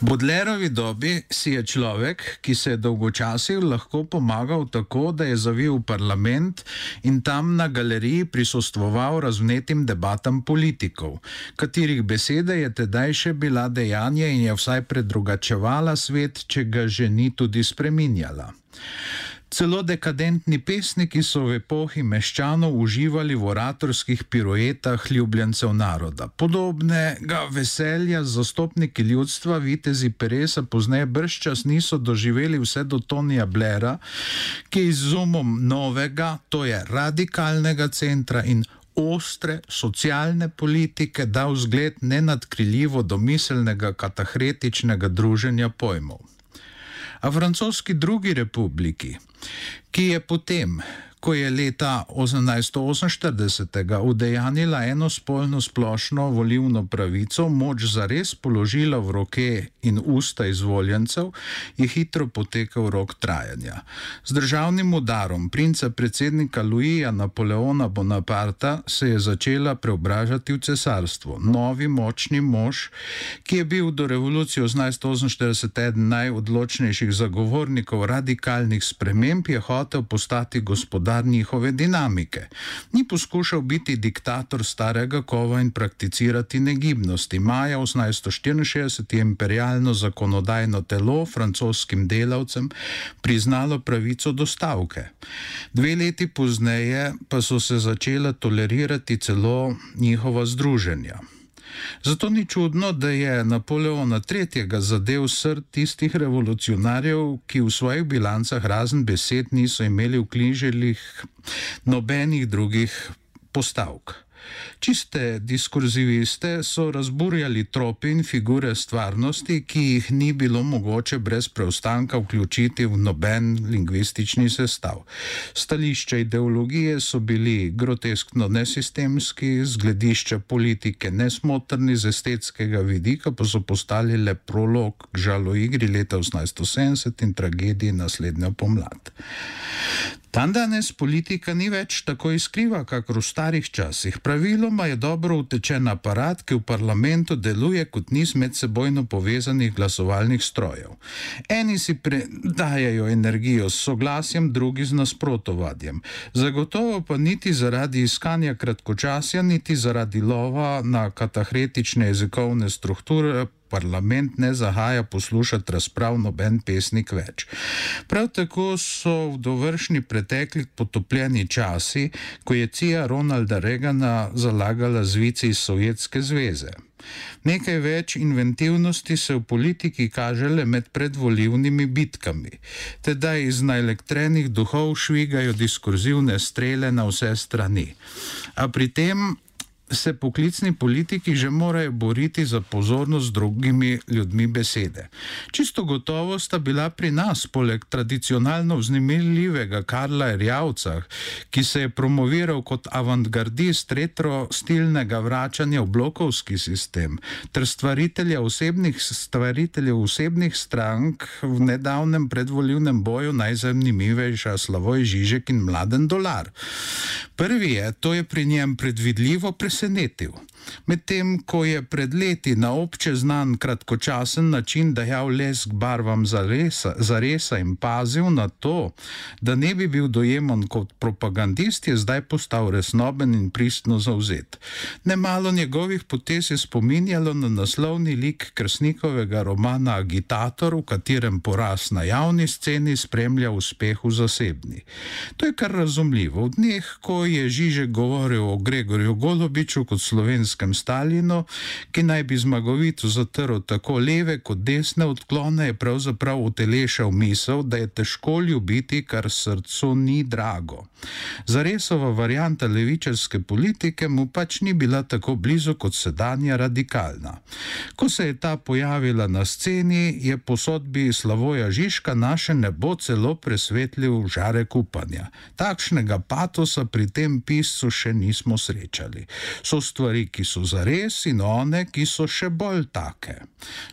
Bodlerovi dobi si je človek, ki se je dolgočasil, lahko pomagal tako, da je zavil v parlament in tam na galeriji prisostvoval razvnetim debatam politikov, katerih besede je tedaj še bila dejanje in je vsaj predrugačevala svet, če ga že ni tudi spreminjala. Celo dekadentni pesniki so v epohi meščanov uživali v oratorskih piruetah ljubljencev naroda. Podobnega veselja zastopniki ljudstva, vitezi Peresa, pozneje brščas niso doživeli vse do Tonija Blera, ki je izumom novega, to je radikalnega centra in ostre socialne politike dal zgled nenadkriljivo domiselnega katahretičnega druženja pojmov. A francoski drugi republiki, ki je potem ko je leta 1848 udejanila enospolno splošno volivno pravico, moč zares položila v roke in usta izvoljencev, je hitro potekal rok trajanja. Z državnim udarom princa predsednika Louisa Napoleona Bonaparta se je začela preobražati v cesarstvo. Novi močni mož, ki je bil do revolucije 1848 eden najodločnejših zagovornikov radikalnih sprememb, je hotel postati gospodar gospodar njihove dinamike. Ni poskušal biti diktator starega kova in prakticirati negibnosti. Maja 1864 je imperialno zakonodajno telo francoskim delavcem priznalo pravico do stavke. Dve leti pozneje pa so se začela tolerirati celo njihova združenja. Zato ni čudno, da je Napoleona III. zadev srd tistih revolucionarjev, ki v svojih bilancah razen besed niso imeli v knjiželjih nobenih drugih postavk. Čiste diskurziviste so razburjali trope in figure stvarnosti, ki jih ni bilo mogoče brez preostanka vključiti v noben lingvistični sestav. Stališča ideologije so bili groteskno nesistemski, z gledišča politike nesmotrni, z estetskega vidika pa so postali le prolog žalo igri leta 1870 in tragediji naslednjo pomlad. Dan danes politika ni več tako iskriva, kakor v starih časih. Praviloma je dobro utečen aparat, ki v parlamentu deluje kot niz medsebojno povezanih glasovalnih strojev. Eni si predajajo energijo s soglasjem, drugi z nasprotovadjem. Zagotovo pa niti zaradi iskanja kratkočasja, niti zaradi lova na katahretične jezikovne strukture parlament ne zahaja poslušati razprav noben pesnik več. Prav tako so v dovršni pretekli potopljeni časi, ko je cija Ronalda Regana zalagala zvici iz Sovjetske zveze. Nekaj več inventivnosti se v politiki kaže le med predvoljivnimi bitkami, teda iz naelektrenih duhov švigajo diskurzivne strele na vse strani. A pri tem se poklicni politiki že morajo boriti za pozornost drugimi ljudmi besede. Čisto gotovo sta bila pri nas, poleg tradicionalno vznemirljivega Karla Erjavca, ki se je promoviral kot avantgardist retro-stilnega vračanja v blokovski sistem, ter stvaritelja osebnih, stvariteljev osebnih strank v nedavnem predvoljivnem boju najzanimivejša Slavoj Žižek in Mladen Dolar. Prvi je, to je pri njem predvidljivo presenetil. Medtem ko je pred leti na obče znan kratkočasen način dajal lesk barvam za resa, za resa in pazil na to, da ne bi bil dojeman kot propagandist, je zdaj postal resnoben in pristno zauzet. Nemalo njegovih potez je spominjalo na naslovni lik krsnikovega romana Agitator, v katerem poraz na javni sceni spremlja uspeh v zasebni. To je kar razumljivo. V dneh, ko je Žižek govoril o Gregorju Golobiču kot slovenski slovenskem Stalinu, ki naj bi zmagovito zatrl tako leve kot desne odklone, je pravzaprav utelešal misel, da je težko ljubiti, kar srcu ni drago. Zaresova varijanta levičarske politike mu pač ni bila tako blizu kot sedanja radikalna. Ko se je ta pojavila na sceni, je po sodbi Slavoja Žižka naše nebo celo presvetlil žare upanja. Takšnega patosa pri tem piscu še nismo srečali. So stvari, ki ki so zares in one, ki so še bolj take.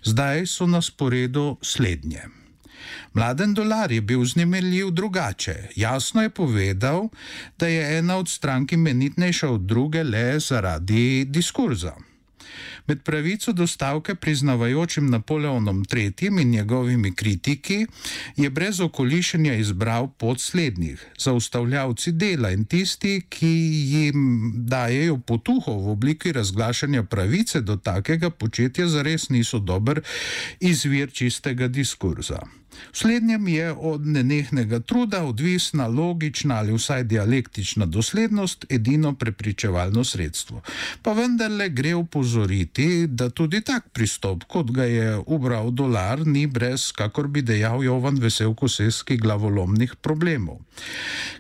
Zdaj so na sporedu slednje. Mladen dolar je bil znemeljiv drugače. Jasno je povedal, da je ena od strank imenitnejša od druge le zaradi diskurza. Med pravico do stavke priznavajočim Napoleonom III in njegovimi kritiki je brez okolišenja izbral podslednjih, zaustavljavci dela in tisti, ki jim dajejo potuho v obliki razglašanja pravice do takega početja, zares niso dober izvir čistega diskurza. V slednjem je od nenehnega truda odvisna logična ali vsaj dialektična doslednost edino prepričevalno sredstvo. Pa vendarle gre upozoriti, da tudi tak pristop, kot ga je ubral dolar, ni brez, kakor bi dejal Jovan Veselko Seski, glavolomnih problemov.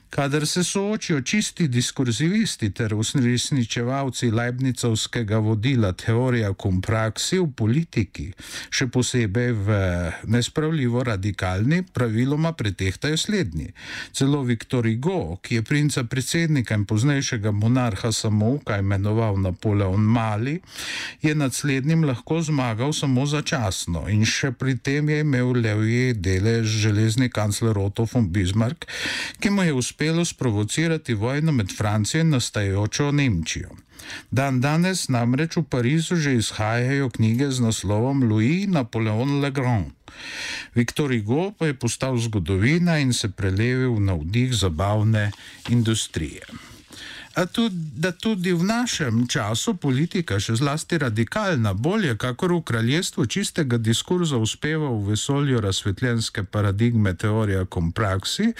Kadar se soočijo čisti diskurzivisti ter usresničevalci Leibnicovskega vodila teorija kompraksi v politiki, še posebej v nespravljivo radikalni, praviloma pretehtajo slednji. Celo Viktor Hugo, ki je princa predsednika in poznejšega monarha samouka imenoval Napoleon Mali, je nad slednjim lahko zmagal samo začasno in še pri tem je imel levji delež železni kancler Otto von Bismarck, ki mu je uspel uspelo sprovocirati vojno med Francijo in nastajajočo Nemčijo. Dan danes namreč v Parizu že izhajajo knjige z naslovom Louis Napoleon Le Grand. Viktor Hugo pa je postal zgodovina in se prelevil v navdih zabavne industrije tudi, da tudi v našem času politika, še zlasti radikalna, bolje kakor v kraljestvu čistega diskurza uspeva v vesolju razsvetljenske paradigme teorija kompraksi,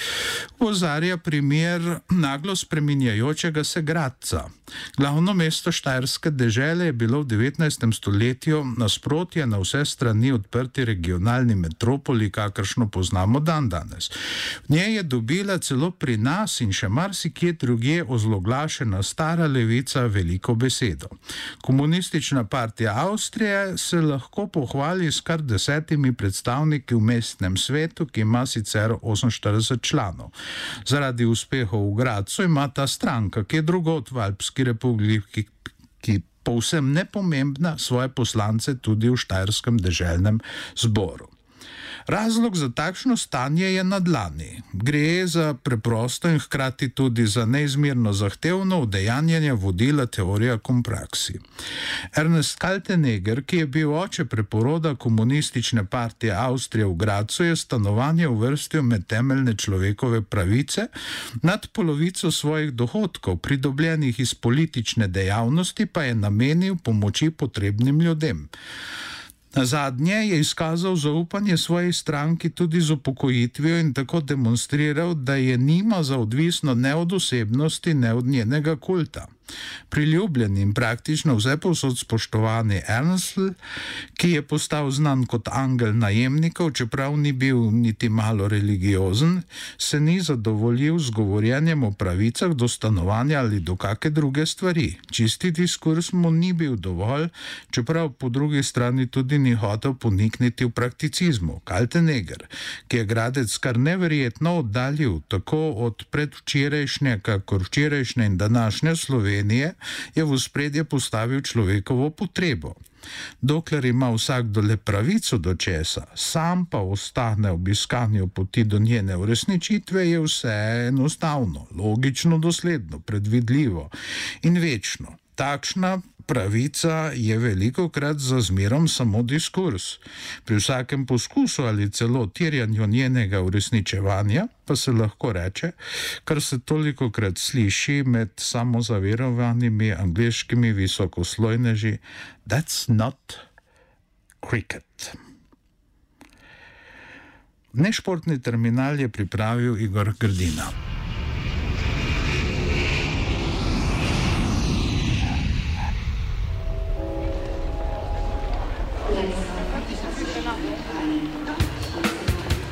pozarja primer naglo spreminjajočega se gradca. Glavno mesto Štajerske dežele je bilo v 19. stoletju nasprotje na vse strani odprti regionalni metropoli, kakršno poznamo dan danes. V njej je dobila celo pri nas in še marsikje drugje ozloglašanje razglašena stara levica veliko besedo. Komunistična partija Avstrije se lahko pohvali s kar desetimi predstavniki v mestnem svetu, ki ima sicer 48 članov. Zaradi uspehov v Gracu ima ta stranka, ki je drugot v Alpski republiki, ki povsem nepomembna, svoje poslance tudi v Štajerskem deželnem zboru. Razlog za takšno stanje je na dlani. Gre za preprosto in hkrati tudi za neizmerno zahtevno udejanjanje vodila teorija kompraksi. Ernest Kaltenegger, ki je bil oče preporoda komunistične partije Avstrije v Gracu, je stanovanje uvrstil med temeljne človekove pravice, nad polovico svojih dohodkov, pridobljenih iz politične dejavnosti, pa je namenil pomoči potrebnim ljudem. Na zadnje je izkazal zaupanje svoji stranki tudi z upokojitvijo in tako demonstriral, da je nima za odvisno ne od osebnosti, ne od njenega kulta. Priljubljen in praktično vse posod spoštovani Ernstl, ki je postal znan kot angel najemnikov, čeprav ni bil niti malo religiozen, se ni zadovoljil z govorjenjem o pravicah do stanovanja ali do kakšne druge stvari. Čisti diskurs mu ni bil dovolj, čeprav po drugi strani tudi ni hotel ponikniti v prakticizmu. Kalteneger, ki je gradec kar neverjetno oddaljil tako od predvčerajšnje, kakor včerajšnje in današnje Slovenije, Slovenije, je v spredje postavil človekovo potrebo. Dokler ima vsakdo le pravico do česa, sam pa ostane ob iskanju poti do njene uresničitve, je vse enostavno, logično, dosledno, predvidljivo in večno. Takšna pravica je veliko krat za zmerom samo diskurs. Pri vsakem poskusu ali celo tirjanju njenega uresničevanja pa se lahko reče, kar se toliko krat sliši med samozaverovanimi angliškimi visokoslojneži: That's not cricket. Nešportni terminal je pripravil Igor Grdina.